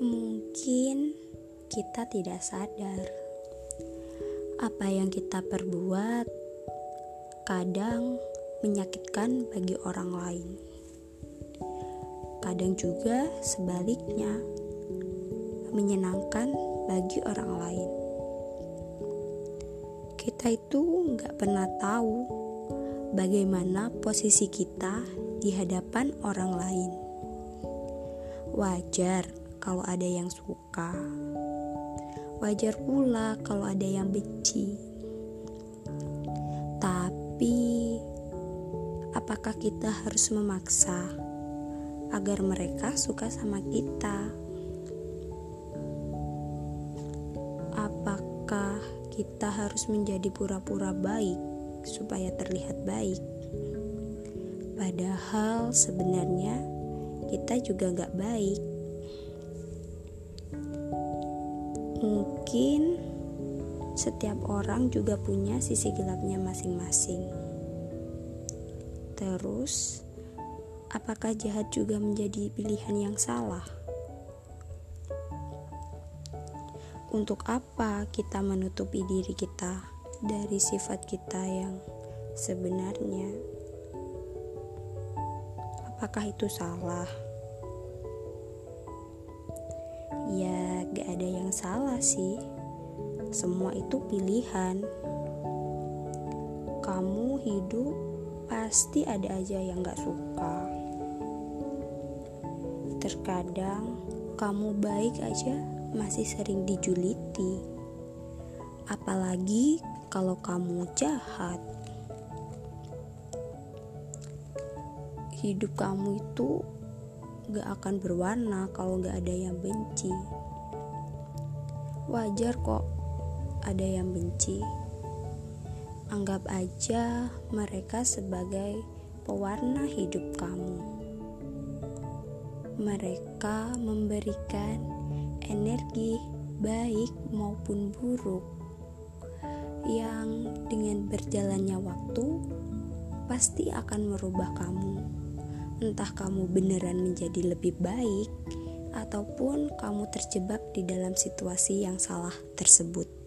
Mungkin kita tidak sadar apa yang kita perbuat kadang menyakitkan bagi orang lain. Kadang juga sebaliknya menyenangkan bagi orang lain. Kita itu nggak pernah tahu bagaimana posisi kita di hadapan orang lain. Wajar kalau ada yang suka, Wajar pula kalau ada yang benci. Tapi, apakah kita harus memaksa agar mereka suka sama kita? Apakah kita harus menjadi pura-pura baik supaya terlihat baik? Padahal sebenarnya kita juga gak baik. Mungkin setiap orang juga punya sisi gelapnya masing-masing. Terus, apakah jahat juga menjadi pilihan yang salah? Untuk apa kita menutupi diri kita dari sifat kita yang sebenarnya? Apakah itu salah? Ya, gak ada yang salah sih. Semua itu pilihan. Kamu hidup pasti ada aja yang gak suka. Terkadang kamu baik aja masih sering dijuliti. Apalagi kalau kamu jahat. Hidup kamu itu gak akan berwarna kalau gak ada yang benci. Wajar kok ada yang benci. Anggap aja mereka sebagai pewarna hidup kamu. Mereka memberikan energi baik maupun buruk yang dengan berjalannya waktu pasti akan merubah kamu entah kamu beneran menjadi lebih baik ataupun kamu terjebak di dalam situasi yang salah tersebut.